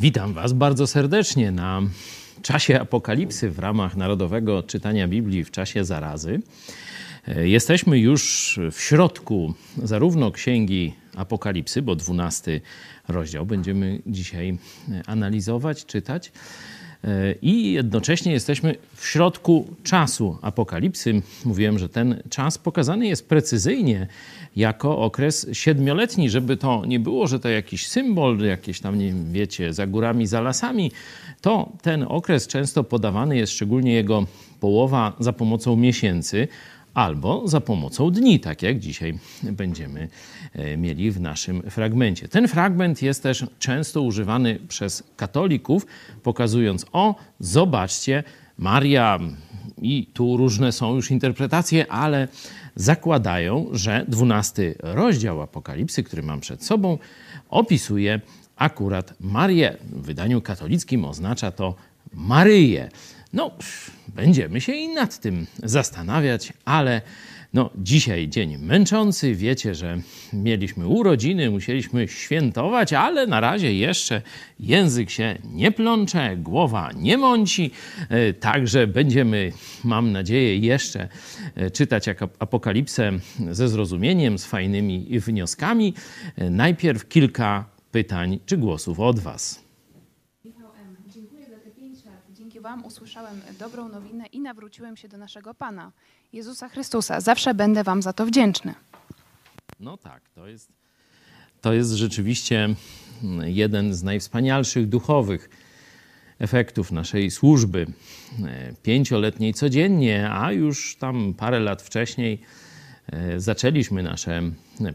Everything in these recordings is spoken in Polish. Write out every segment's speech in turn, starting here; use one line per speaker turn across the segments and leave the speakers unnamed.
Witam Was bardzo serdecznie na czasie apokalipsy w ramach Narodowego Czytania Biblii w czasie zarazy. Jesteśmy już w środku zarówno księgi Apokalipsy, bo 12 rozdział będziemy dzisiaj analizować, czytać. I jednocześnie jesteśmy w środku czasu apokalipsy. Mówiłem, że ten czas pokazany jest precyzyjnie jako okres siedmioletni, żeby to nie było, że to jakiś symbol, jakieś tam, nie wiecie, za górami, za lasami. To ten okres często podawany jest, szczególnie jego połowa, za pomocą miesięcy albo za pomocą dni, tak jak dzisiaj będziemy e, mieli w naszym fragmencie. Ten fragment jest też często używany przez katolików, pokazując: O, zobaczcie, Maria, i tu różne są już interpretacje, ale zakładają, że dwunasty rozdział Apokalipsy, który mam przed sobą, opisuje akurat Marię. W wydaniu katolickim oznacza to Maryję. No, będziemy się i nad tym zastanawiać, ale no, dzisiaj dzień męczący. Wiecie, że mieliśmy urodziny, musieliśmy świętować, ale na razie jeszcze język się nie plącze, głowa nie mąci. E, także będziemy, mam nadzieję, jeszcze e, czytać jak apokalipsę ze zrozumieniem, z fajnymi wnioskami. E, najpierw kilka pytań czy głosów od Was.
Wam usłyszałem dobrą nowinę i nawróciłem się do naszego Pana, Jezusa Chrystusa. Zawsze będę Wam za to wdzięczny.
No tak, to jest, to jest rzeczywiście jeden z najwspanialszych duchowych efektów naszej służby. Pięcioletniej codziennie, a już tam parę lat wcześniej e, zaczęliśmy nasze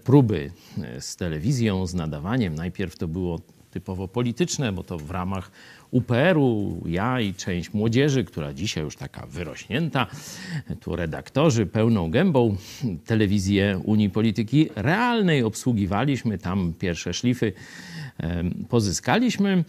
próby z telewizją, z nadawaniem. Najpierw to było typowo polityczne, bo to w ramach UPR-u, ja i część młodzieży, która dzisiaj już taka wyrośnięta, tu redaktorzy pełną gębą telewizję Unii Polityki Realnej obsługiwaliśmy, tam pierwsze szlify pozyskaliśmy.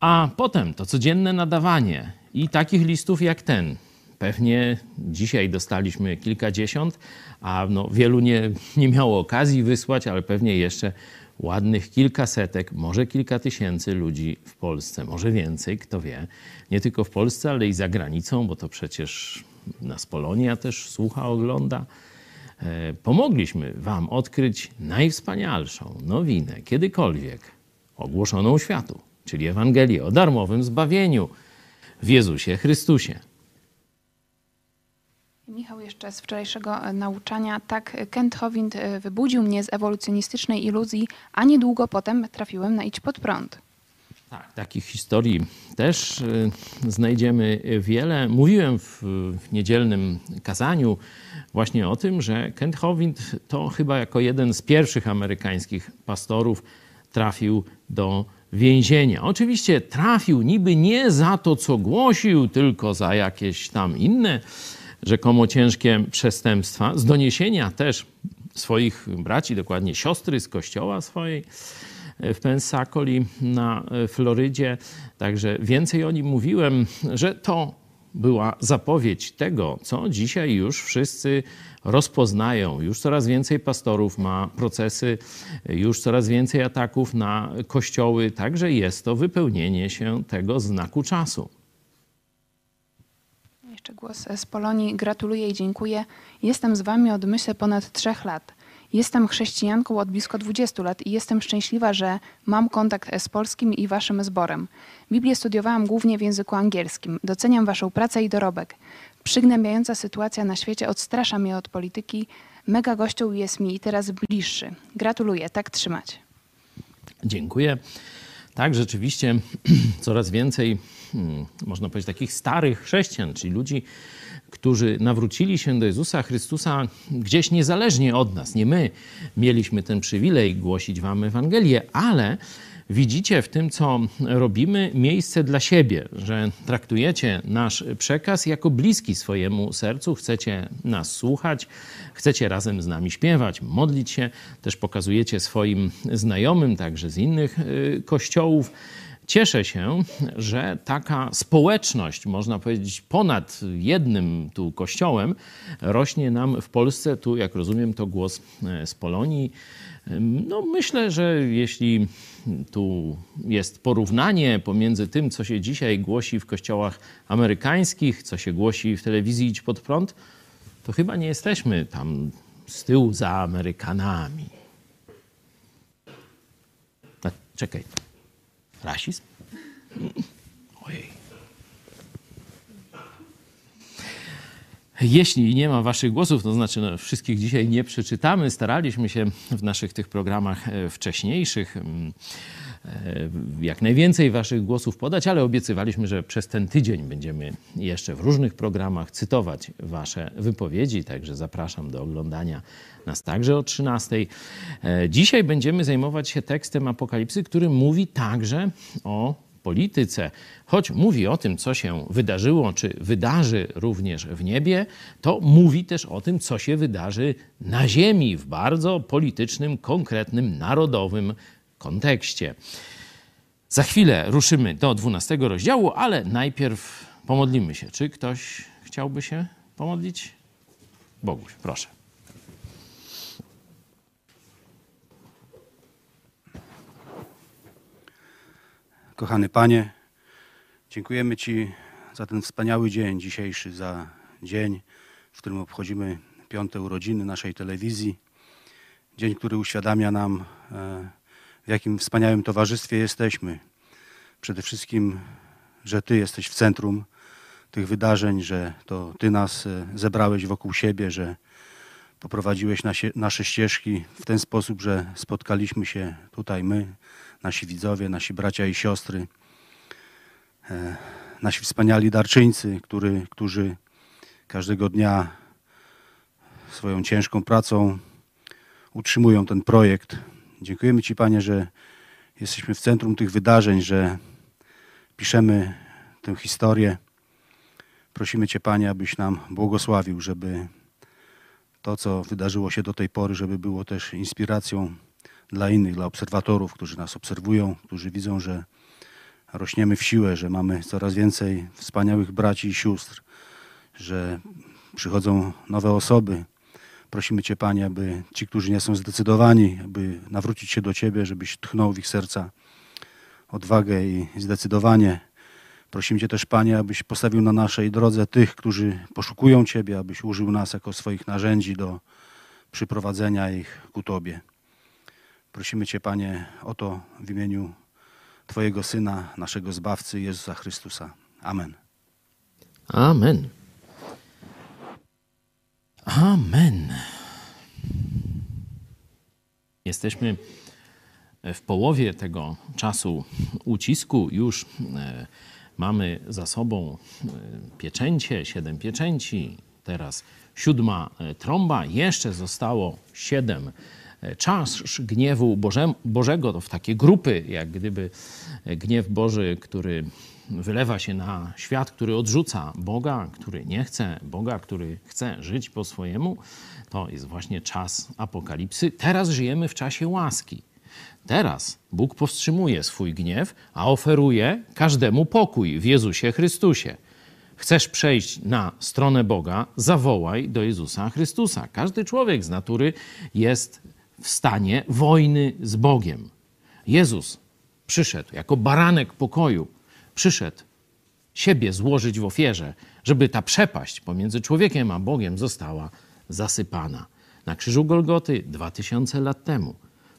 A potem to codzienne nadawanie i takich listów jak ten. Pewnie dzisiaj dostaliśmy kilkadziesiąt, a no wielu nie, nie miało okazji wysłać, ale pewnie jeszcze ładnych kilkasetek, może kilka tysięcy ludzi w Polsce, może więcej, kto wie. Nie tylko w Polsce, ale i za granicą, bo to przecież nas Polonia też słucha, ogląda. E, pomogliśmy Wam odkryć najwspanialszą nowinę kiedykolwiek ogłoszoną światu, czyli Ewangelię o darmowym zbawieniu w Jezusie Chrystusie.
Michał, jeszcze z wczorajszego e, nauczania. Tak, Kent Hovind e, wybudził mnie z ewolucjonistycznej iluzji, a niedługo potem trafiłem na Idź pod prąd.
Tak, takich historii też e, znajdziemy wiele. Mówiłem w, niedzielnym kazaniu właśnie o tym, że Kent Hovind to chyba jako jeden z pierwszych amerykańskich pastorów trafił do więzienia. Oczywiście trafił niby nie za to, co głosił, tylko za jakieś tam inne rzekomo ciężkie przestępstwa, z doniesienia też swoich braci, dokładnie siostry z kościoła swojej e, w Pensacoli na e, Florydzie. Także więcej o nim mówiłem, że to była zapowiedź tego, co dzisiaj już wszyscy rozpoznają. Już coraz więcej pastorów ma procesy, już coraz więcej ataków na kościoły, także jest to wypełnienie się tego znaku czasu
jeszcze głos z Polonii. Gratuluję i dziękuję. Jestem z Wami od myślę ponad trzech lat. Jestem chrześcijanką od blisko 20 lat i jestem szczęśliwa, że mam kontakt z polskim i Waszym zborem. Biblię studiowałam głównie w języku angielskim. Doceniam Waszą pracę i dorobek. Przygnębiająca sytuacja na świecie odstrasza mnie od polityki. Mega gością jest mi teraz bliższy. Gratuluję, tak trzymać.
Dziękuję. Tak, rzeczywiście coraz więcej hmm, można powiedzieć, takich starych chrześcijan, czyli ludzi, którzy nawrócili się do Jezusa Chrystusa gdzieś niezależnie od nas. Nie my mieliśmy ten przywilej głosić Wam Ewangelię, ale widzicie w tym, co robimy, miejsce dla siebie, że traktujecie nasz przekaz jako bliski swojemu sercu, chcecie nas słuchać, chcecie razem z nami śpiewać, modlić się, też pokazujecie swoim znajomym, także z innych y, kościołów Cieszę się, że taka społeczność, można powiedzieć, ponad jednym tu kościołem, rośnie nam w Polsce. Tu, jak rozumiem, to głos e, z Polonii. No, myślę, że jeśli tu jest porównanie pomiędzy tym, co się dzisiaj głosi w kościołach amerykańskich, co się głosi w telewizji Idź Pod Prąd, to chyba nie jesteśmy tam z tyłu za Amerykanami. A, czekaj. Rasizm? Ojej. Jeśli nie ma waszych głosów, to znaczy no, wszystkich dzisiaj nie przeczytamy. Staraliśmy się w naszych tych programach e, wcześniejszych mm, jak najwięcej waszych głosów podać, ale obiecywaliśmy, że przez ten tydzień będziemy jeszcze w różnych programach cytować wasze wypowiedzi, także zapraszam do oglądania nas także o 13. E, dzisiaj będziemy zajmować się tekstem Apokalipsy, który mówi także o polityce, choć mówi o tym, co się wydarzyło, czy wydarzy również w niebie, to mówi też o tym, co się wydarzy na ziemi w bardzo politycznym, konkretnym, narodowym kontekście. Za chwilę ruszymy do 12 rozdziału, ale najpierw pomodlimy się. Czy ktoś chciałby się pomodlić? Boguś, proszę.
Kochany Panie, dziękujemy Ci za ten wspaniały dzień dzisiejszy, za dzień, w którym obchodzimy piąte urodziny naszej telewizji. Dzień, który uświadamia nam, e, w jakim wspaniałym towarzystwie jesteśmy. Przede wszystkim, że Ty jesteś w centrum tych wydarzeń, że to Ty nas e, zebrałeś wokół siebie, że poprowadziłeś nasze ścieżki w ten sposób, że spotkaliśmy się tutaj my, nasi widzowie, nasi bracia i siostry, e, nasi wspaniali darczyńcy, który, którzy każdego dnia swoją ciężką pracą utrzymują ten projekt. Dziękujemy Ci, Panie, że jesteśmy w centrum tych wydarzeń, że piszemy tę historię. Prosimy Cię, Panie, abyś nam błogosławił, żeby to, co wydarzyło się do tej pory, żeby było też inspiracją dla innych, dla obserwatorów, którzy nas obserwują, którzy widzą, że rośniemy w siłę, że mamy coraz więcej wspaniałych braci i sióstr, że przychodzą nowe osoby. Prosimy Cię, Panie, aby ci, którzy nie są zdecydowani, aby nawrócić się do Ciebie, żebyś tchnął w ich serca odwagę i zdecydowanie. Prosimy Cię też, Panie, abyś postawił na naszej drodze tych, którzy poszukują Ciebie, abyś użył nas jako swoich narzędzi do przyprowadzenia ich ku Tobie. Prosimy Cię, Panie, o to w imieniu Twojego Syna, naszego Zbawcy, Jezusa Chrystusa. Amen.
Amen. Amen. Jesteśmy w połowie tego czasu ucisku. Już e, mamy za sobą e, pieczęcie, siedem pieczęci, teraz siódma e, trąba. Jeszcze zostało siedem czas gniewu Boże, Bożego, to w takie grupy, jak gdyby gniew Boży, który wylewa się na świat, który odrzuca Boga, który nie chce Boga, który chce żyć po swojemu, to jest właśnie czas apokalipsy. Teraz żyjemy w czasie łaski. Teraz Bóg powstrzymuje swój gniew, a oferuje każdemu pokój w Jezusie Chrystusie. Chcesz przejść na stronę Boga, zawołaj do Jezusa Chrystusa. Każdy człowiek z natury jest w stanie wojny z Bogiem. Jezus przyszedł jako baranek pokoju, przyszedł siebie złożyć w ofierze, żeby ta przepaść pomiędzy człowiekiem a Bogiem została zasypana. Na krzyżu Golgoty dwa tysiące lat temu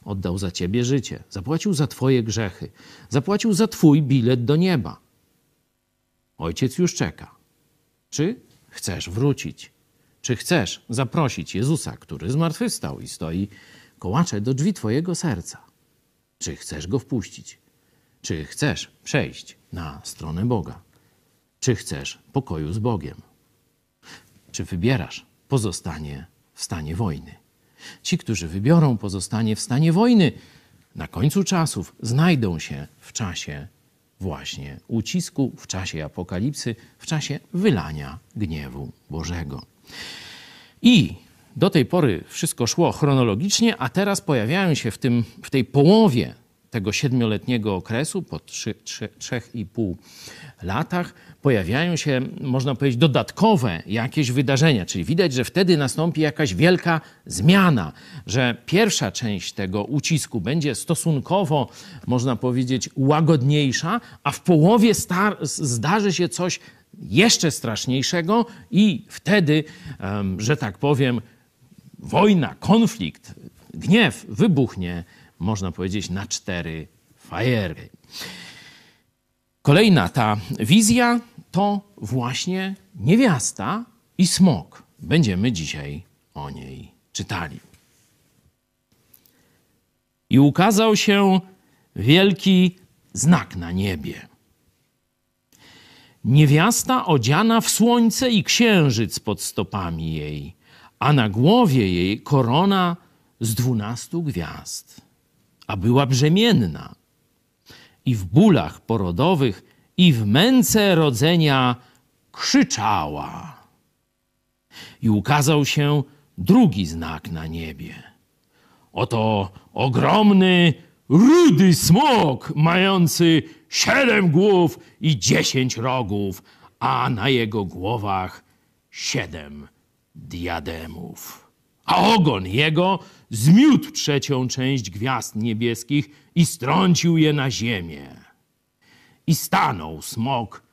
oddał za ciebie życie, zapłacił za twoje grzechy, zapłacił za twój bilet do nieba. Ojciec już czeka. Czy chcesz wrócić? Czy chcesz zaprosić Jezusa, który zmartwychwstał i stoi kołacze do drzwi Twojego serca. Czy chcesz go wpuścić? Czy chcesz przejść na stronę Boga? Czy chcesz pokoju z Bogiem? Czy wybierasz pozostanie w stanie wojny? Ci, którzy wybiorą pozostanie w stanie wojny, na końcu czasów znajdą się w czasie właśnie ucisku, w czasie apokalipsy, w czasie wylania gniewu Bożego. I do tej pory wszystko szło chronologicznie, a teraz pojawiają się w, tym, w tej połowie tego siedmioletniego okresu, po trzy, trzy, trzech i pół latach, pojawiają się, można powiedzieć, dodatkowe jakieś wydarzenia. Czyli widać, że wtedy nastąpi jakaś wielka zmiana, że pierwsza część tego ucisku będzie stosunkowo, można powiedzieć, łagodniejsza, a w połowie zdarzy się coś jeszcze straszniejszego i wtedy, że tak powiem, wojna, konflikt, gniew wybuchnie, można powiedzieć, na cztery fajery. Kolejna ta wizja to właśnie niewiasta i smok. Będziemy dzisiaj o niej czytali. I ukazał się wielki znak na niebie. Niewiasta odziana w słońce i księżyc pod stopami jej, a na głowie jej korona z dwunastu gwiazd. A była brzemienna i w bólach porodowych i w męce rodzenia krzyczała. I ukazał się drugi znak na niebie. Oto ogromny, rudy smok, mający siedem głów i dziesięć rogów, a na jego głowach siedem diademów. A ogon jego zmiótł trzecią część gwiazd niebieskich i strącił je na ziemię. I stanął smok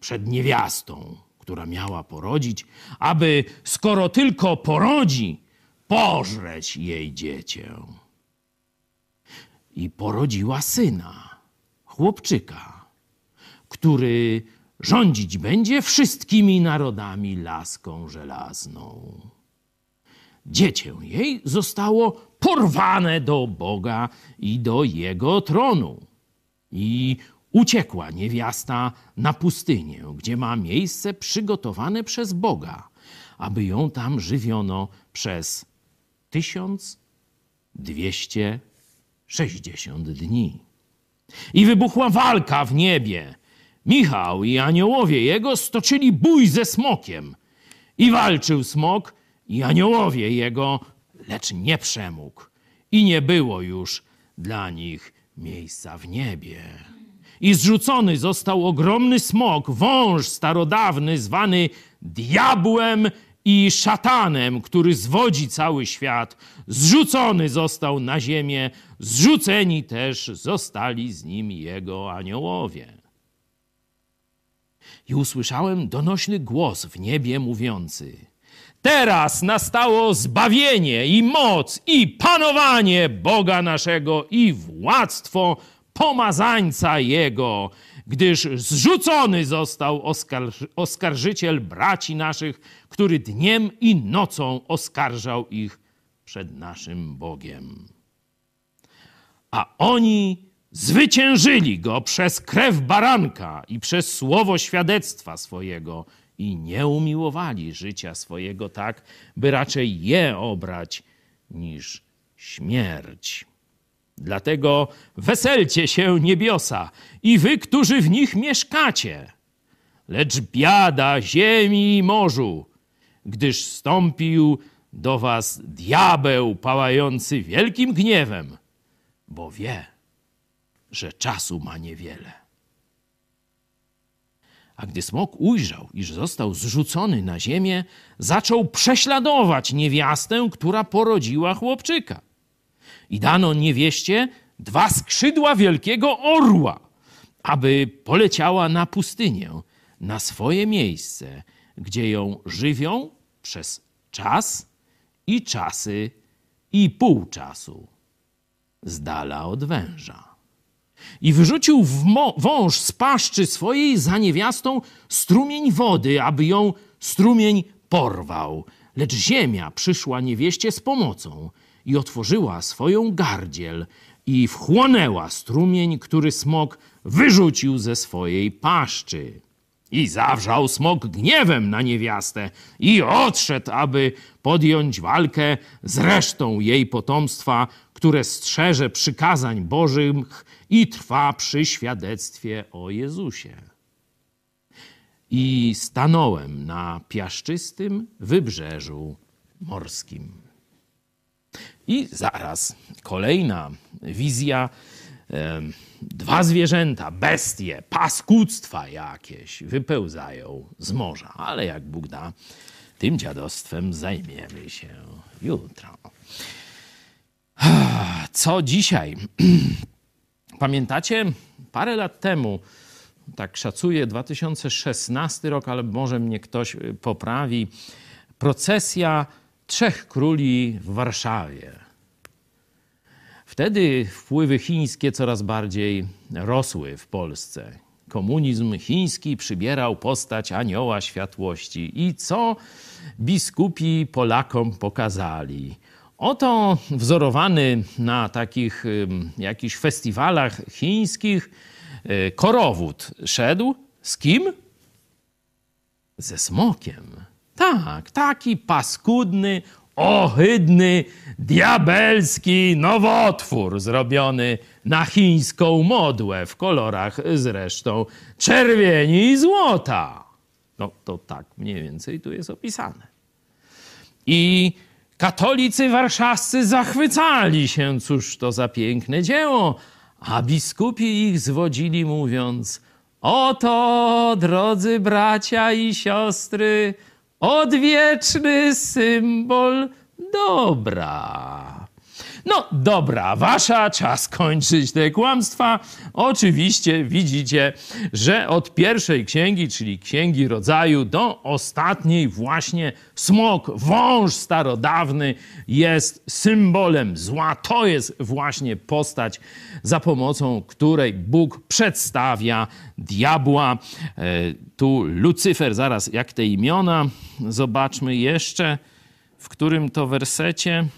przed niewiastą, która miała porodzić, aby skoro tylko porodzi, pożreć jej dziecię. I porodziła syna, chłopczyka, który rządzić będzie wszystkimi narodami laską żelazną. Dziecię jej zostało porwane do Boga i do jego tronu. I uciekła niewiasta na pustynię, gdzie ma miejsce przygotowane przez Boga, aby ją tam żywiono przez 1260 dni. I wybuchła walka w niebie. Michał i aniołowie jego stoczyli bój ze smokiem. I walczył smok i aniołowie jego, lecz nie przemógł. I nie było już dla nich miejsca w niebie. I zrzucony został ogromny smok, wąż starodawny, zwany diabłem i szatanem, który zwodzi cały świat. Zrzucony został na ziemię, zrzuceni też zostali z nim jego aniołowie. I usłyszałem donośny głos w niebie mówiący: Teraz nastało zbawienie i moc i panowanie Boga naszego i władztwo pomazańca Jego, gdyż zrzucony został oskarży oskarżyciel braci naszych, który dniem i nocą oskarżał ich przed naszym Bogiem. A oni zwyciężyli go przez krew baranka i przez słowo świadectwa swojego i nie umiłowali życia swojego tak, by raczej je obrać niż śmierć. Dlatego weselcie się niebiosa i wy, którzy w nich mieszkacie. Lecz biada ziemi i morzu, gdyż stąpił do was diabeł pałający wielkim gniewem, bo wie, że czasu ma niewiele. A gdy smok ujrzał, iż został zrzucony na ziemię, zaczął prześladować niewiastę, która porodziła chłopczyka. I dano niewieście dwa skrzydła wielkiego orła, aby poleciała na pustynię, na swoje miejsce, gdzie ją żywią przez czas i czasy i pół czasu, z dala od węża. I wyrzucił wąż z paszczy swojej za niewiastą strumień wody, aby ją strumień porwał. Lecz ziemia przyszła niewieście z pomocą i otworzyła swoją gardziel i wchłonęła strumień, który smok wyrzucił ze swojej paszczy. I zawrzał smok gniewem na niewiastę i odszedł, aby podjąć walkę z resztą jej potomstwa, które strzeże przykazań Bożych i trwa przy świadectwie o Jezusie. I stanąłem na piaszczystym wybrzeżu morskim. I zaraz kolejna wizja dwa zwierzęta, bestie, paskudztwa jakieś wypełzają z morza. Ale jak Bóg da, tym dziadostwem zajmiemy się jutro. Co dzisiaj? Pamiętacie, parę lat temu, tak szacuję, 2016 rok, ale może mnie ktoś y, poprawi, procesja Trzech Króli w Warszawie. Wtedy wpływy chińskie coraz bardziej rosły w Polsce. Komunizm chiński przybierał postać anioła światłości. I co biskupi Polakom pokazali? Oto wzorowany na takich jakichś festiwalach chińskich y, korowód szedł z kim? Ze smokiem. Tak, taki paskudny, ohydny, diabelski nowotwór zrobiony na chińską modłę w kolorach zresztą czerwieni i złota. No to tak mniej więcej tu jest opisane. I katolicy warszawscy zachwycali się, cóż to za piękne dzieło, a biskupi ich zwodzili mówiąc, oto, drodzy bracia i siostry, odwieczny symbol dobra. No dobra, wasza, czas kończyć te kłamstwa. Oczywiście widzicie, że od pierwszej księgi, czyli księgi rodzaju, do ostatniej właśnie smok, wąż starodawny jest symbolem zła. To jest właśnie postać, za pomocą której Bóg przedstawia diabła. E, tu Lucyfer, zaraz jak te imiona, zobaczmy jeszcze, w którym to wersecie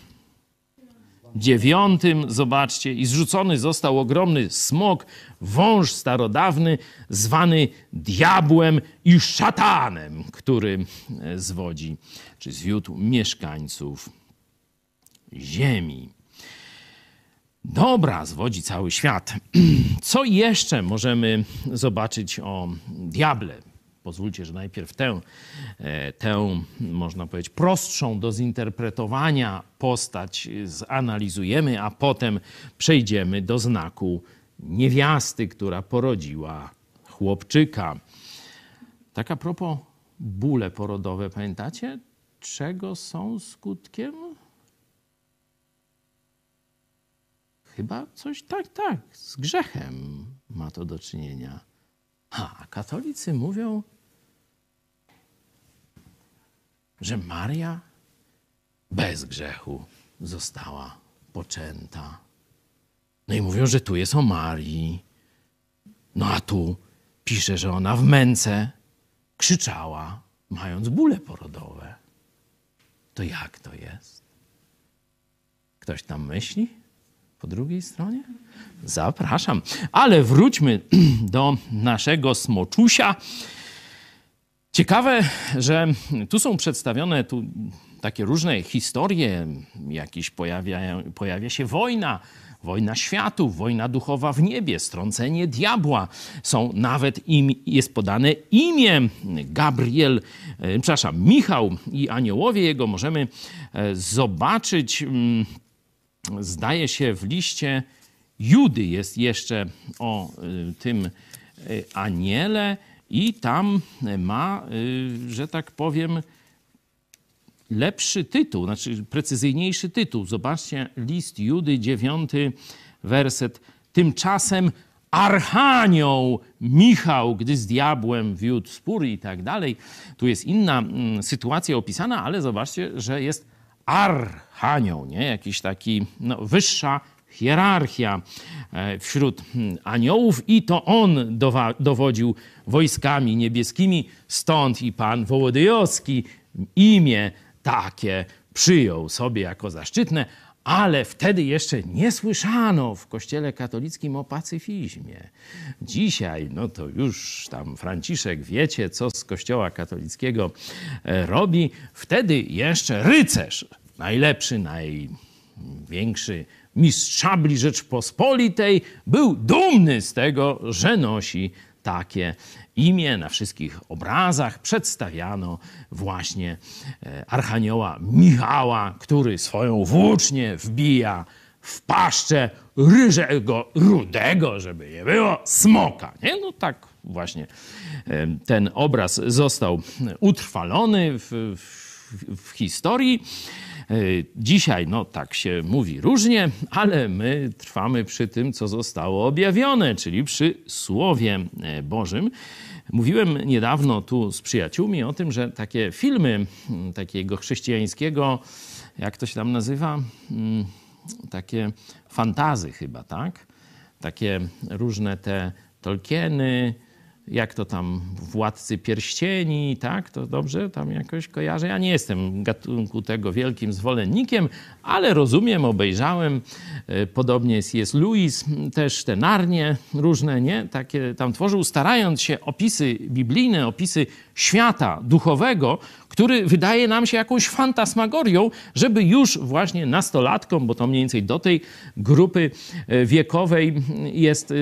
dziewiątym, zobaczcie, i zrzucony został ogromny smok, wąż starodawny, zwany diabłem i szatanem, który e, zwodzi, czy zwiódł mieszkańców ziemi. Dobra, zwodzi cały świat. Co jeszcze możemy zobaczyć o diable? Pozwólcie, że najpierw tę, e, tę, można powiedzieć, prostszą do zinterpretowania postać zanalizujemy, a potem przejdziemy do znaku niewiasty, która porodziła chłopczyka. Tak a propos bóle porodowe, pamiętacie, czego są skutkiem? Chyba coś tak, tak, z grzechem ma to do czynienia. A katolicy mówią, że Maria bez grzechu została poczęta. No i mówią, że tu jest o Marii. No a tu pisze, że ona w męce krzyczała, mając bóle porodowe. To jak to jest? Ktoś tam myśli? Po drugiej stronie? Zapraszam. Ale wróćmy do naszego smoczusia. Ciekawe, że tu są przedstawione tu takie różne historie, jakieś pojawia, pojawia się wojna, wojna światów, wojna duchowa w niebie, strącenie diabła. Są nawet im, jest podane imię Gabriel, e, przepraszam, Michał i aniołowie jego. Możemy e, zobaczyć, mm, zdaje się w liście Judy jest jeszcze o e, tym aniele i tam ma, y, że tak powiem, lepszy tytuł, znaczy precyzyjniejszy tytuł. Zobaczcie, list Judy, dziewiąty werset. Tymczasem Archanioł Michał, gdy z diabłem wiódł spór i tak dalej. Tu jest inna mm, sytuacja opisana, ale zobaczcie, że jest Archanioł, nie? Jakiś taki no, wyższa hierarchia e, wśród hmm, aniołów i to on dowodził wojskami niebieskimi, stąd i pan Wołodyjowski imię takie przyjął sobie jako zaszczytne, ale wtedy jeszcze nie słyszano w kościele katolickim o pacyfizmie. Dzisiaj, no to już tam Franciszek wiecie, co z kościoła katolickiego e, robi. Wtedy jeszcze rycerz, najlepszy, największy mistrz szabli Rzeczpospolitej był dumny z tego, że nosi takie imię. Na wszystkich obrazach przedstawiano właśnie e, Archanioła Michała, który swoją włócznię wbija w paszczę ryżego, rudego, żeby nie było, smoka. Nie? No tak właśnie ten obraz został utrwalony w, w, w historii. E, dzisiaj, no tak się mówi różnie, ale my trwamy przy tym, co zostało objawione, czyli przy Słowie e, Bożym. Mówiłem niedawno tu z przyjaciółmi o tym, że takie filmy takiego chrześcijańskiego, jak to się tam nazywa? Takie fantazy chyba, tak? Takie różne te Tolkieny, jak to tam władcy pierścieni, tak? To dobrze tam jakoś kojarzę. Ja nie jestem gatunku tego wielkim zwolennikiem, ale rozumiem, obejrzałem. E, podobnie jest Louis, też te narnie różne, nie? Takie tam tworzył, starając się opisy biblijne, opisy świata duchowego, który wydaje nam się jakąś fantasmagorią, żeby już właśnie nastolatkom, bo to mniej więcej do tej grupy e, wiekowej jest e,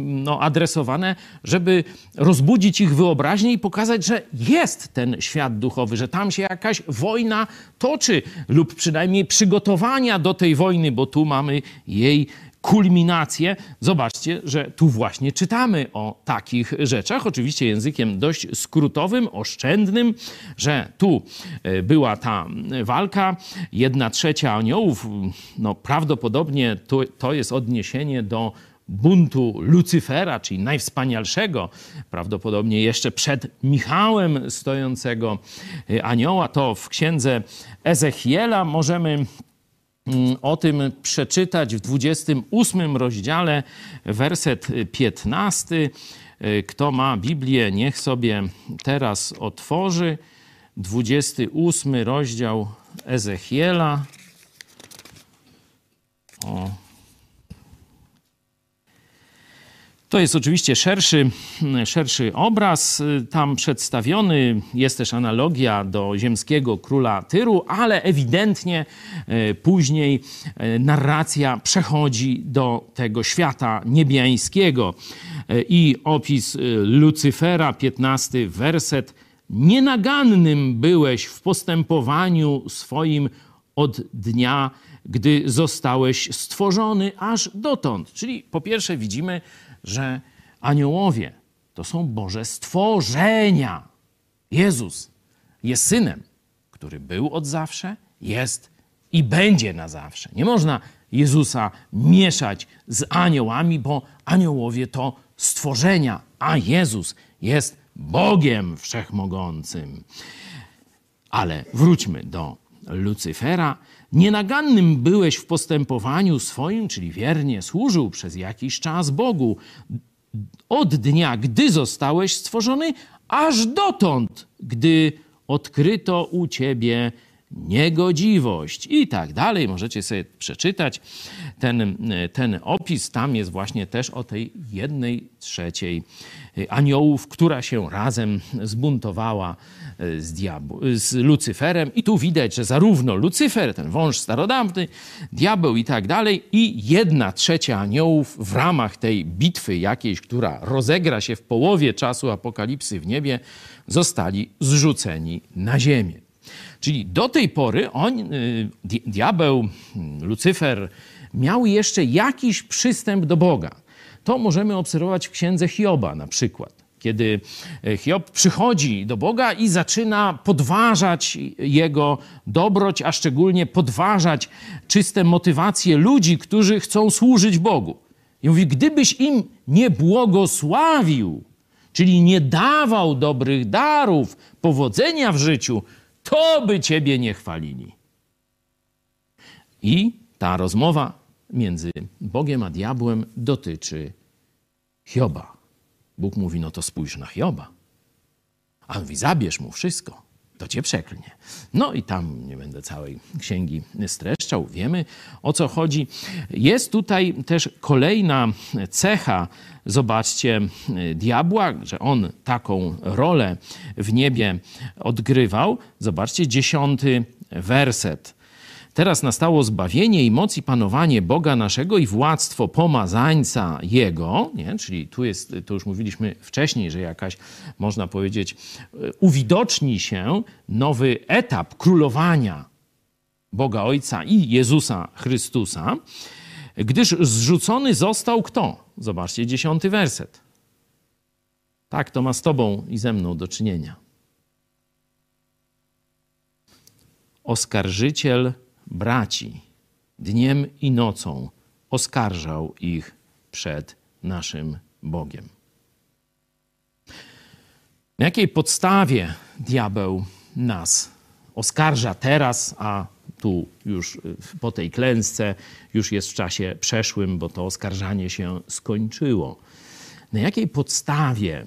no, adresowane, żeby rozbudzić ich wyobraźnię i pokazać, że jest ten świat duchowy, że tam się jakaś wojna toczy lub przynajmniej przygotowania do tej wojny, bo tu mamy jej kulminację. Zobaczcie, że tu właśnie czytamy o takich rzeczach, oczywiście językiem dość skrótowym, oszczędnym, że tu e, była ta walka, jedna trzecia aniołów, no prawdopodobnie to, to jest odniesienie do buntu Lucyfera, czyli najwspanialszego, prawdopodobnie jeszcze przed Michałem stojącego e, anioła, to w księdze Ezechiela możemy Mm, o tym przeczytać w 28 rozdziale, werset 15. Y, kto ma Biblię, niech sobie teraz otworzy. 28 rozdział Ezechiela. O. To jest oczywiście szerszy, szerszy obraz. Tam przedstawiony jest też analogia do ziemskiego króla Tyru, ale ewidentnie e, później e, narracja przechodzi do tego świata niebiańskiego. I opis Lucyfera, 15 werset. Nienagannym byłeś w postępowaniu swoim od dnia, gdy zostałeś stworzony aż dotąd. Czyli po pierwsze widzimy, że aniołowie to są Boże stworzenia. Jezus jest synem, który był od zawsze, jest i będzie na zawsze. Nie można Jezusa mieszać z aniołami, bo aniołowie to stworzenia, a Jezus jest Bogiem wszechmogącym. Ale wróćmy do Lucyfera. Nienagannym byłeś w postępowaniu swoim, czyli wiernie służył przez jakiś czas Bogu, od dnia, gdy zostałeś stworzony, aż dotąd, gdy odkryto u ciebie niegodziwość i tak dalej. Możecie sobie przeczytać ten, ten opis. Tam jest właśnie też o tej jednej trzeciej aniołów, która się razem zbuntowała e, z, diabł, z Lucyferem. I tu widać, że zarówno Lucyfer, ten wąż starodawny, diabeł i tak dalej, i jedna trzecia aniołów w ramach tej bitwy jakiejś, która rozegra się w połowie czasu apokalipsy w niebie, zostali zrzuceni na ziemię. Czyli do tej pory on, y, diabeł, Lucyfer, miał jeszcze jakiś przystęp do Boga. To możemy obserwować w księdze Hioba na przykład. Kiedy e, Hiob przychodzi do Boga i zaczyna podważać jego dobroć, a szczególnie podważać czyste motywacje ludzi, którzy chcą służyć Bogu. I mówi: Gdybyś im nie błogosławił, czyli nie dawał dobrych darów, powodzenia w życiu, to by ciebie nie chwalili. I ta rozmowa między Bogiem a diabłem dotyczy Hioba. Bóg mówi, no to spójrz na Hioba. A on mówi, zabierz mu wszystko, to cię przeklnie. No i tam nie będę całej księgi streszczał, wiemy o co chodzi. Jest tutaj też kolejna cecha, zobaczcie, diabła, że on taką rolę w niebie odgrywał. Zobaczcie, dziesiąty werset. Teraz nastało zbawienie i moc i panowanie Boga naszego i władztwo pomazańca Jego, nie? czyli tu jest, to już mówiliśmy wcześniej, że jakaś, można powiedzieć, uwidoczni się nowy etap królowania Boga Ojca i Jezusa Chrystusa. Gdyż zrzucony został kto? Zobaczcie, dziesiąty werset. Tak, to ma z tobą i ze mną do czynienia. Oskarżyciel braci dniem i nocą oskarżał ich przed naszym Bogiem. Na jakiej podstawie diabeł nas oskarża teraz, a tu już po tej klęsce już jest w czasie przeszłym, bo to oskarżanie się skończyło. Na jakiej podstawie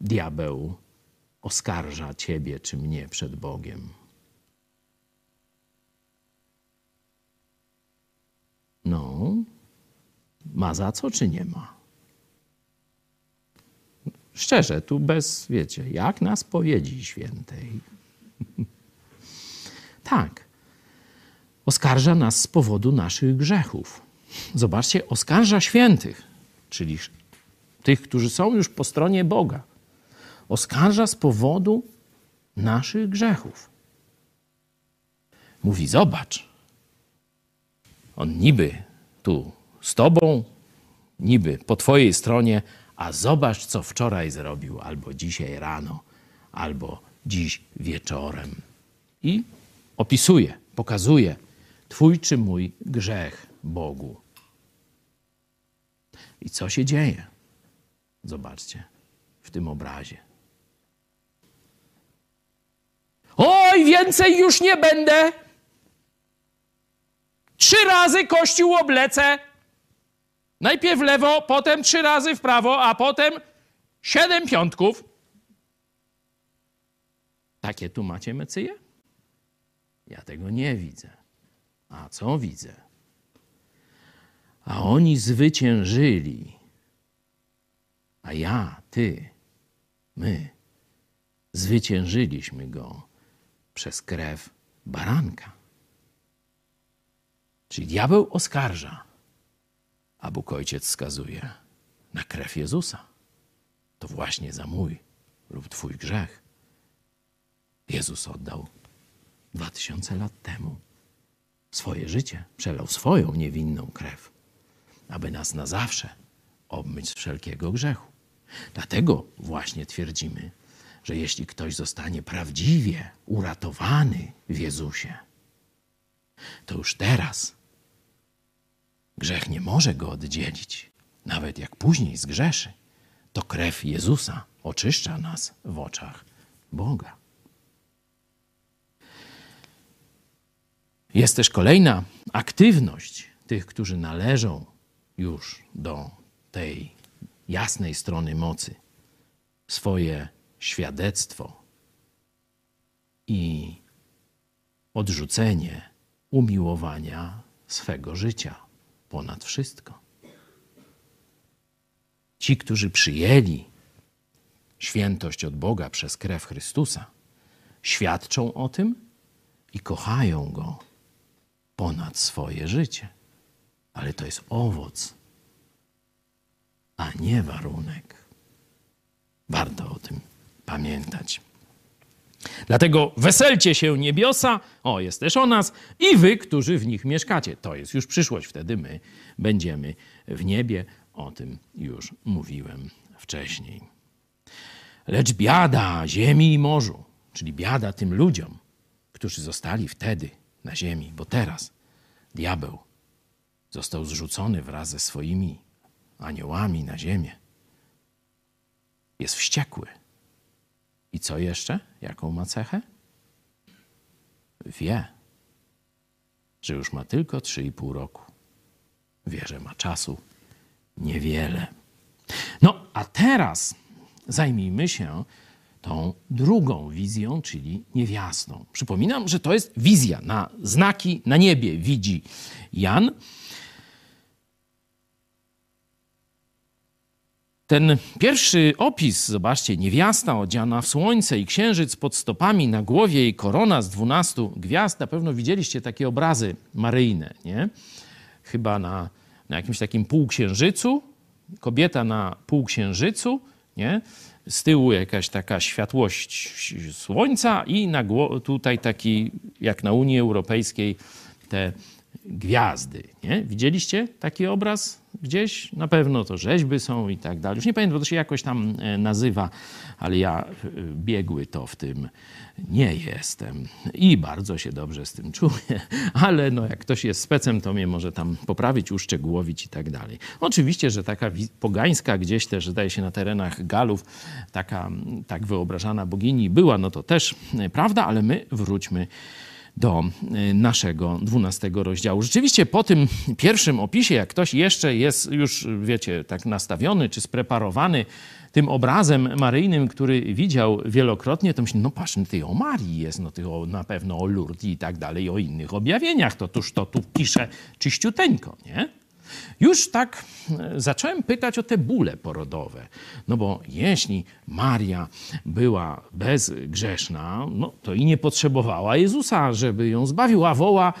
diabeł oskarża ciebie czy mnie przed Bogiem? No, ma za co czy nie ma? Szczerze, tu bez, wiecie, jak na spowiedzi świętej. tak. Oskarża nas z powodu naszych grzechów. Zobaczcie, oskarża świętych, czyli tych, którzy są już po stronie Boga. Oskarża z powodu naszych grzechów. Mówi: Zobacz, on niby tu z tobą, niby po twojej stronie, a zobacz, co wczoraj zrobił, albo dzisiaj rano, albo dziś wieczorem. I opisuje, pokazuje twój czy mój grzech Bogu. I co się dzieje? Zobaczcie w tym obrazie. Oj, więcej już nie będę. Trzy razy kościół oblecę. Najpierw lewo, potem trzy razy w prawo, a potem siedem piątków. Takie tu macie mecyje? Ja tego nie widzę. A co widzę? A oni zwyciężyli. A ja, ty, my zwyciężyliśmy go przez krew baranka. Czyli diabeł oskarża, a Bóg Ojciec wskazuje na krew Jezusa. To właśnie za mój lub Twój grzech Jezus oddał dwa tysiące lat temu swoje życie, przelał swoją niewinną krew, aby nas na zawsze obmyć z wszelkiego grzechu. Dlatego właśnie twierdzimy, że jeśli ktoś zostanie prawdziwie uratowany w Jezusie, to już teraz Grzech nie może go oddzielić. Nawet jak później zgrzeszy, to krew Jezusa oczyszcza nas w oczach Boga. Jest też kolejna aktywność tych, którzy należą już do tej jasnej strony mocy. Swoje świadectwo i odrzucenie umiłowania swego życia ponad wszystko. Ci, którzy przyjęli świętość od Boga przez krew Chrystusa, świadczą o tym i kochają Go ponad swoje życie. Ale to jest owoc, a nie warunek. Warto o tym pamiętać. Dlatego weselcie się niebiosa, o jest też o nas, i wy, którzy w nich mieszkacie. To jest już przyszłość, wtedy my będziemy w niebie. O tym już mówiłem wcześniej. Lecz biada ziemi i morzu, czyli biada tym ludziom, którzy zostali wtedy na ziemi, bo teraz diabeł został zrzucony wraz ze swoimi aniołami na ziemię. Jest wściekły i co jeszcze? Jaką ma cechę? Wie, że już ma tylko 3,5 roku. Wie, że ma czasu niewiele. No, a teraz zajmijmy się tą drugą wizją, czyli niewiastą. Przypominam, że to jest wizja na znaki na niebie widzi Jan. Ten pierwszy opis, zobaczcie, niewiasta odziana w słońce i księżyc pod stopami, na głowie jej korona z dwunastu gwiazd. Na pewno widzieliście takie obrazy maryjne, nie? Chyba na, na jakimś takim półksiężycu, kobieta na półksiężycu, nie? Z tyłu jakaś taka światłość słońca i na tutaj taki, jak na Unii Europejskiej, te gwiazdy. Nie? Widzieliście taki obraz gdzieś? Na pewno to rzeźby są i tak dalej. Już nie pamiętam, bo to się jakoś tam e, nazywa, ale ja e, biegły to w tym nie jestem. I bardzo się dobrze z tym czuję, ale no, jak ktoś jest specem, to mnie może tam poprawić, uszczegółowić i tak dalej. Oczywiście, że taka pogańska gdzieś też, zdaje się na terenach Galów, taka tak wyobrażana bogini była, no to też e, prawda, ale my wróćmy do y, naszego dwunastego rozdziału. Rzeczywiście po tym pierwszym opisie, jak ktoś jeszcze jest już, wiecie, tak nastawiony czy spreparowany tym obrazem maryjnym, który widział wielokrotnie, to myśli, no patrz, no ty o Marii jest, no ty o, na pewno o Lourdes i tak dalej, o innych objawieniach, to tuż to tu pisze czyściuteńko, nie? Już tak e, zacząłem pytać o te bóle porodowe. No bo jeśli Maria była bezgrzeszna, no to i nie potrzebowała Jezusa, żeby ją zbawił, a woła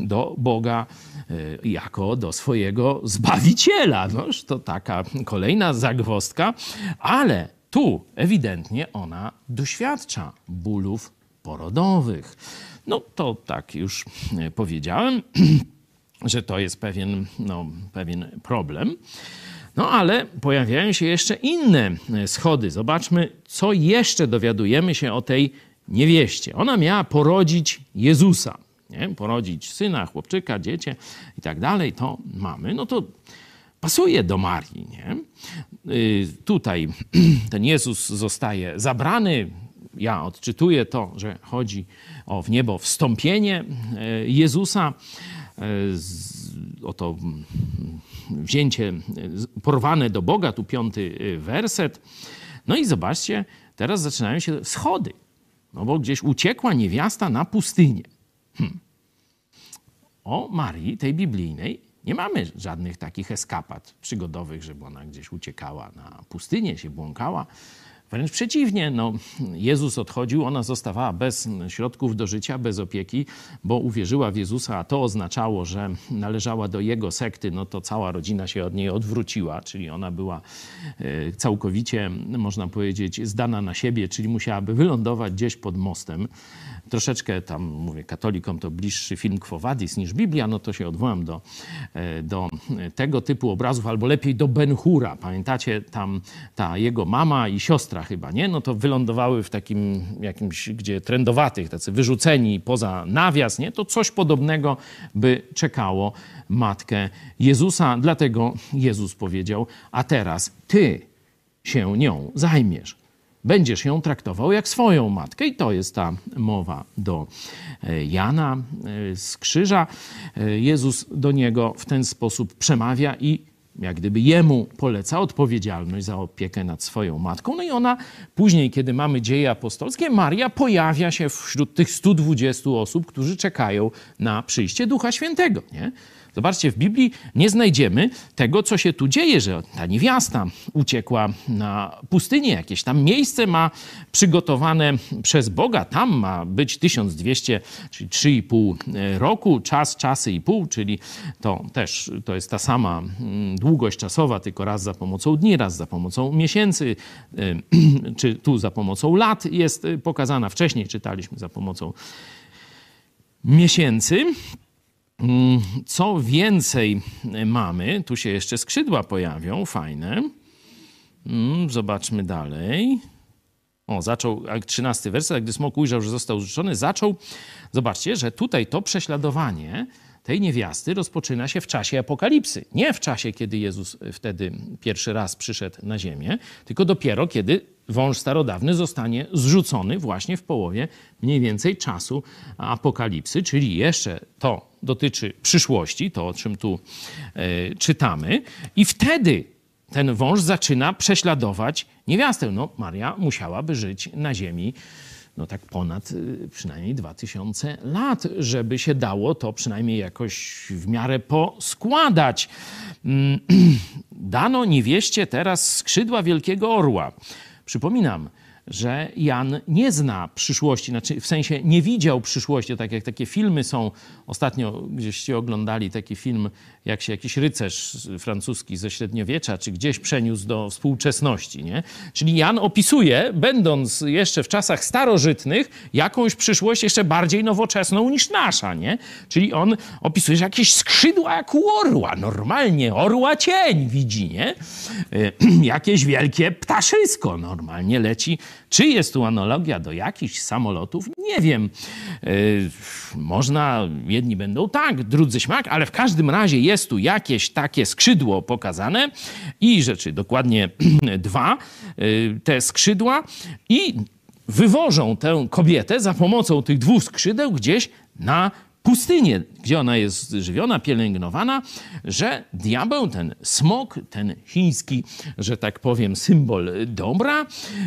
do Boga e, jako do swojego Zbawiciela. Noż to taka kolejna zagwostka, ale tu ewidentnie ona doświadcza bólów porodowych. No to tak już powiedziałem. że to jest pewien, no, pewien problem. No ale pojawiają się jeszcze inne e, schody. Zobaczmy, co jeszcze dowiadujemy się o tej niewieście. Ona miała porodzić Jezusa, nie? porodzić syna, chłopczyka, dziecię i tak dalej. To mamy. No to pasuje do Marii. Nie? Y, tutaj ten Jezus zostaje zabrany. Ja odczytuję to, że chodzi o w niebo wstąpienie e, Jezusa. E, oto wzięcie e, porwane do Boga, tu piąty e, werset. No i zobaczcie, teraz zaczynają się schody, no bo gdzieś uciekła niewiasta na pustynię. Hmm. O Marii, tej biblijnej, nie mamy żadnych takich eskapat przygodowych, żeby ona gdzieś uciekała na pustynię, się błąkała. Wręcz przeciwnie, no, Jezus odchodził, ona zostawała bez środków do życia, bez opieki, bo uwierzyła w Jezusa, a to oznaczało, że należała do jego sekty, no to cała rodzina się od niej odwróciła, czyli ona była e, całkowicie, można powiedzieć, zdana na siebie, czyli musiałaby wylądować gdzieś pod mostem troszeczkę tam, mówię, katolikom to bliższy film Quo Vadis niż Biblia, no to się odwołam do, e, do tego typu obrazów, albo lepiej do Ben Hura. Pamiętacie, tam ta jego mama i siostra chyba, nie? No to wylądowały w takim jakimś, gdzie trendowatych, tacy wyrzuceni poza nawias, nie? To coś podobnego by czekało matkę Jezusa. Dlatego Jezus powiedział, a teraz ty się nią zajmiesz będziesz ją traktował jak swoją matkę. I to jest ta mowa do e, Jana e, z krzyża. E, Jezus do niego w ten sposób przemawia i jak gdyby jemu poleca odpowiedzialność za opiekę nad swoją matką. No i ona później, kiedy mamy dzieje apostolskie, Maria pojawia się wśród tych 120 osób, którzy czekają na przyjście Ducha Świętego. Nie? Zobaczcie, w Biblii nie znajdziemy tego, co się tu dzieje, że ta niewiasta uciekła na pustynię, jakieś tam miejsce ma przygotowane przez Boga, tam ma być 1200, czyli 3,5 roku, czas, czasy i pół, czyli to też to jest ta sama mm, długość czasowa, tylko raz za pomocą dni, raz za pomocą miesięcy, czy tu za pomocą lat jest pokazana. Wcześniej czytaliśmy za pomocą miesięcy. Mm, co więcej mamy, tu się jeszcze skrzydła pojawią, fajne. Mm, zobaczmy dalej. O, zaczął, 13 werset, gdy smok ujrzał, że został zrzucony, zaczął, zobaczcie, że tutaj to prześladowanie tej niewiasty rozpoczyna się w czasie apokalipsy. Nie w czasie, kiedy Jezus wtedy pierwszy raz przyszedł na ziemię, tylko dopiero kiedy wąż starodawny zostanie zrzucony właśnie w połowie mniej więcej czasu apokalipsy, czyli jeszcze to dotyczy przyszłości, to o czym tu e, czytamy, i wtedy ten wąż zaczyna prześladować niewiastę. No, Maria musiałaby żyć na ziemi no tak ponad y, przynajmniej 2000 lat, żeby się dało to przynajmniej jakoś w miarę poskładać. Mm, dano niewieście teraz skrzydła wielkiego orła. Przypominam, że Jan nie zna przyszłości, znaczy w sensie nie widział przyszłości, tak jak takie filmy są. Ostatnio gdzieście oglądali taki film, jak się jakiś rycerz francuski ze średniowiecza, czy gdzieś przeniósł do współczesności. Nie? Czyli Jan opisuje, będąc jeszcze w czasach starożytnych, jakąś przyszłość jeszcze bardziej nowoczesną niż nasza. Nie? Czyli on opisuje, że jakieś skrzydła jak u orła, normalnie orła cień widzi, nie? jakieś wielkie ptaszysko normalnie leci czy jest tu analogia do jakichś samolotów? Nie wiem. Yy, można, jedni będą tak, drudzy śmak, ale w każdym razie jest tu jakieś takie skrzydło pokazane i rzeczy, dokładnie dwa, yy, te skrzydła i wywożą tę kobietę za pomocą tych dwóch skrzydeł gdzieś na pustynię, gdzie ona jest żywiona, pielęgnowana, że diabeł, ten smok, ten chiński, że tak powiem, symbol dobra,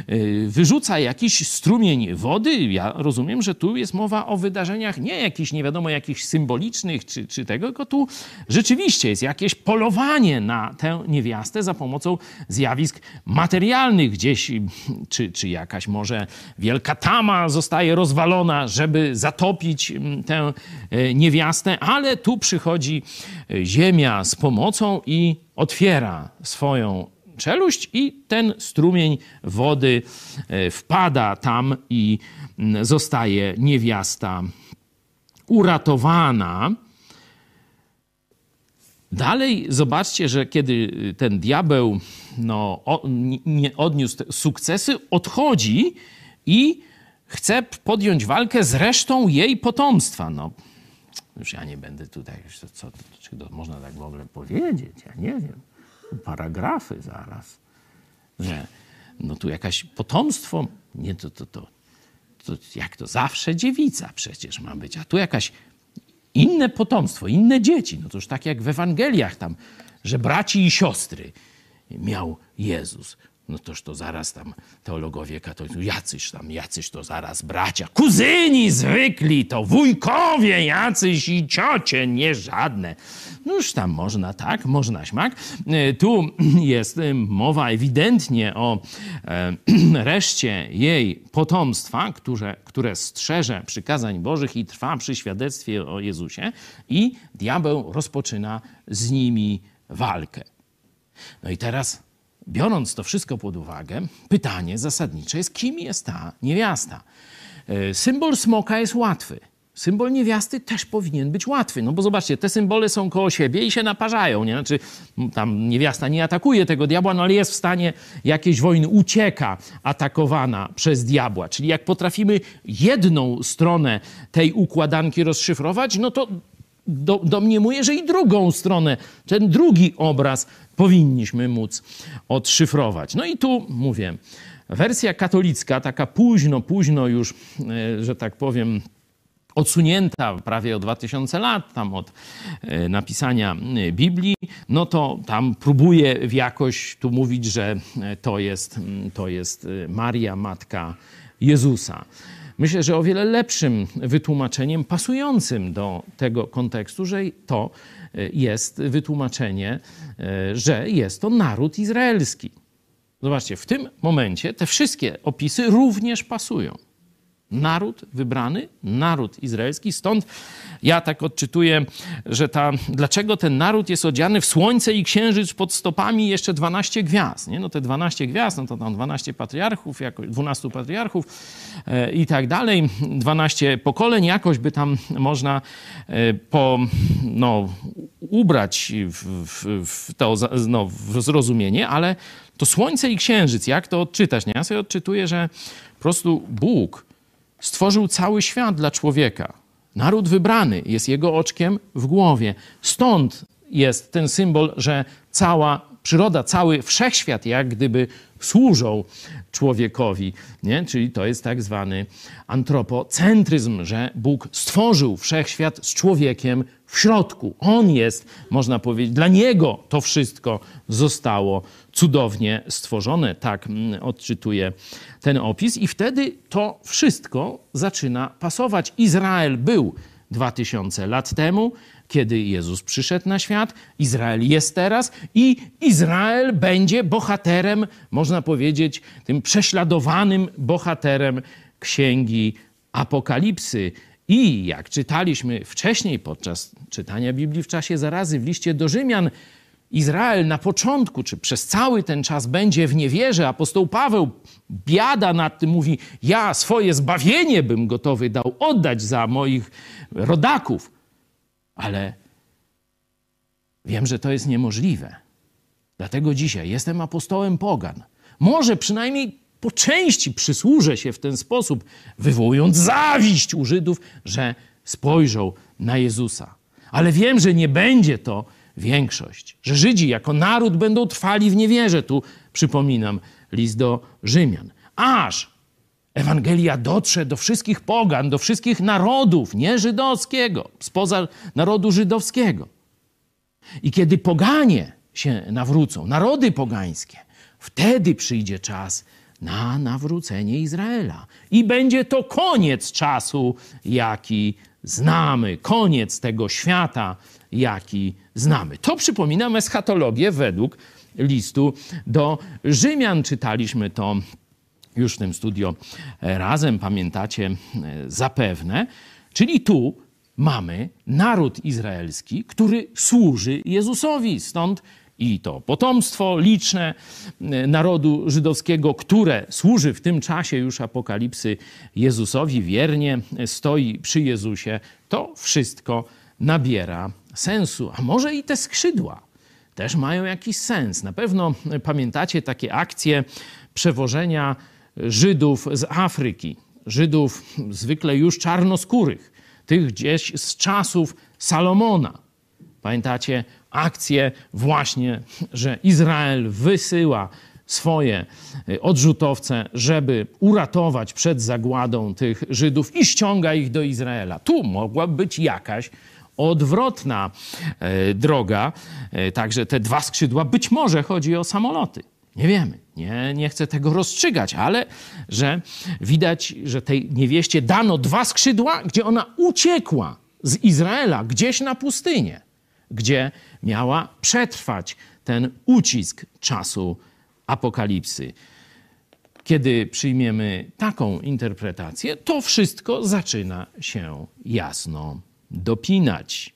y, wyrzuca jakiś strumień wody. Ja rozumiem, że tu jest mowa o wydarzeniach nie jakichś, nie wiadomo, jakichś symbolicznych czy, czy tego, tylko tu rzeczywiście jest jakieś polowanie na tę niewiastę za pomocą zjawisk materialnych gdzieś, czy, czy jakaś może wielka tama zostaje rozwalona, żeby zatopić mm, tę niewiastę, ale tu przychodzi e, ziemia z pomocą i otwiera swoją czeluść i ten strumień wody e, wpada tam i zostaje niewiasta uratowana. Dalej zobaczcie, że kiedy ten diabeł no, nie odniósł sukcesy, odchodzi i chce podjąć walkę z resztą jej potomstwa. No, już ja nie będę tutaj, co, co, czy to można tak w ogóle powiedzieć, ja nie wiem. Paragrafy zaraz, że no tu jakaś potomstwo, nie to, to, to, to jak to zawsze dziewica przecież ma być, a tu jakaś inne potomstwo, inne dzieci. No to już tak jak w Ewangeliach tam, że braci i siostry miał Jezus. No toż to zaraz tam teologowie katolicy, jacyś tam, jacyś to zaraz bracia, kuzyni zwykli, to wujkowie jacyś i ciocie, nie żadne. No już tam można tak, można śmak. E, tu jest e, mowa ewidentnie o e, reszcie jej potomstwa, które, które strzeże przykazań Bożych i trwa przy świadectwie o Jezusie i diabeł rozpoczyna z nimi walkę. No i teraz biorąc to wszystko pod uwagę, pytanie zasadnicze jest, kim jest ta niewiasta? E, symbol smoka jest łatwy. Symbol niewiasty też powinien być łatwy. No bo zobaczcie, te symbole są koło siebie i się naparzają. Nie? Znaczy, tam niewiasta nie atakuje tego diabła, no ale jest w stanie jakiejś wojny, ucieka atakowana przez diabła. Czyli jak potrafimy jedną stronę tej układanki rozszyfrować, no to do, domniemuję, że i drugą stronę, ten drugi obraz powinniśmy móc odszyfrować. No i tu mówię, wersja katolicka, taka późno, późno już, e, że tak powiem, odsunięta prawie o 2000 lat tam od e, napisania e, Biblii, no to tam próbuje jakoś tu mówić, że to jest, to jest Maria, matka Jezusa. Myślę, że o wiele lepszym wytłumaczeniem, pasującym do tego kontekstu, że to e, jest wytłumaczenie, e, że jest to naród izraelski. Zobaczcie, w tym momencie te wszystkie opisy również pasują naród wybrany, naród izraelski. Stąd ja tak odczytuję, że ta, dlaczego ten naród jest odziany w słońce i księżyc pod stopami jeszcze 12 gwiazd. Nie? No te 12 gwiazd, no to tam 12 patriarchów, jakoś 12 patriarchów e, i tak dalej, 12 pokoleń, jakoś by tam można e, po, no, ubrać w, w, w to no, w zrozumienie, ale to słońce i księżyc, jak to odczytać? Nie? Ja sobie odczytuję, że po prostu Bóg Stworzył cały świat dla człowieka. Naród wybrany jest jego oczkiem w głowie. Stąd jest ten symbol, że cała przyroda, cały wszechświat jak gdyby służą człowiekowi. Nie? Czyli to jest tak zwany antropocentryzm, że Bóg stworzył wszechświat z człowiekiem w środku. On jest, można powiedzieć, dla Niego to wszystko zostało cudownie stworzone. Tak mm, odczytuje ten opis. I wtedy to wszystko zaczyna pasować. Izrael był 2000 lat temu, kiedy Jezus przyszedł na świat, Izrael jest teraz i Izrael będzie bohaterem, można powiedzieć, tym prześladowanym bohaterem księgi Apokalipsy. I jak czytaliśmy wcześniej podczas czytania Biblii w czasie zarazy w liście do Rzymian, Izrael na początku, czy przez cały ten czas będzie w niewierze. Apostoł Paweł biada nad tym, mówi: Ja swoje zbawienie bym gotowy dał oddać za moich rodaków, ale wiem, że to jest niemożliwe. Dlatego dzisiaj jestem apostołem pogan. Może przynajmniej po części przysłużę się w ten sposób, wywołując zawiść u Żydów, że spojrzą na Jezusa. Ale wiem, że nie będzie to większość, że Żydzi jako naród będą trwali w niewierze. Tu przypominam list do Rzymian. Aż Ewangelia dotrze do wszystkich pogan, do wszystkich narodów, nie żydowskiego, spoza narodu żydowskiego. I kiedy poganie się nawrócą, narody pogańskie, wtedy przyjdzie czas na nawrócenie Izraela. I będzie to koniec czasu, jaki znamy, koniec tego świata, jaki znamy. To przypominam eschatologię według listu do Rzymian. Czytaliśmy to już w tym studio razem, pamiętacie e, zapewne. Czyli tu mamy naród izraelski, który służy Jezusowi. Stąd i to potomstwo liczne e, narodu żydowskiego, które służy w tym czasie już apokalipsy Jezusowi, wiernie stoi przy Jezusie, to wszystko nabiera sensu. A może i te skrzydła też mają jakiś sens. Na pewno pamiętacie takie akcje przewożenia Żydów z Afryki, Żydów zwykle już czarnoskórych, tych gdzieś z czasów Salomona. Pamiętacie akcję właśnie, że Izrael wysyła swoje odrzutowce, żeby uratować przed zagładą tych Żydów i ściąga ich do Izraela. Tu mogła być jakaś odwrotna e, droga. E, także te dwa skrzydła, być może chodzi o samoloty. Nie wiemy, nie, nie chcę tego rozstrzygać, ale że widać, że tej niewieście dano dwa skrzydła, gdzie ona uciekła z Izraela gdzieś na pustynię, gdzie miała przetrwać ten ucisk czasu apokalipsy. Kiedy przyjmiemy taką interpretację, to wszystko zaczyna się jasno dopinać.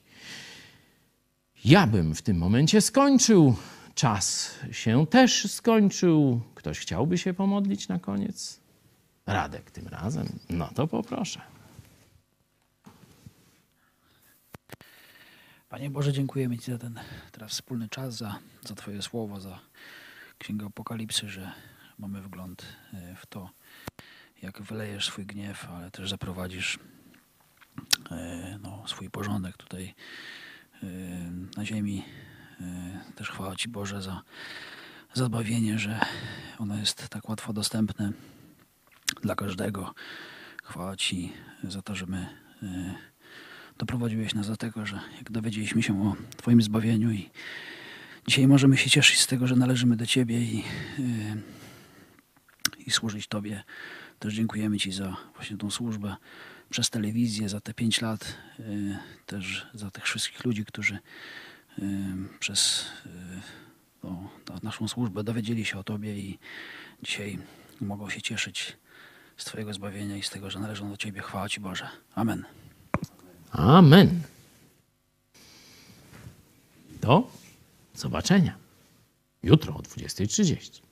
Ja bym w tym momencie skończył. Czas się też skończył. Ktoś chciałby się pomodlić na koniec? Radek tym razem? No to poproszę.
Panie Boże, dziękujemy Ci za ten teraz wspólny czas, za, za Twoje słowo, za Księgę Apokalipsy, że mamy wgląd e, w to, jak wylejesz swój gniew, ale też zaprowadzisz e, no, swój porządek tutaj e, na ziemi. Też chwała Ci Boże za, za zbawienie, że ono jest tak łatwo dostępne dla każdego. Chwała Ci za to, że my doprowadziłeś nas do tego, że jak dowiedzieliśmy się o Twoim zbawieniu i dzisiaj możemy się cieszyć z tego, że należymy do Ciebie i, yy, i służyć Tobie. Też dziękujemy Ci za właśnie tą służbę przez telewizję, za te pięć lat, też za tych wszystkich ludzi, którzy przez no, naszą służbę dowiedzieli się o Tobie i dzisiaj mogą się cieszyć z Twojego zbawienia i z tego, że należą do Ciebie. Chwała Ci Boże. Amen.
Amen. Do zobaczenia jutro o 20.30.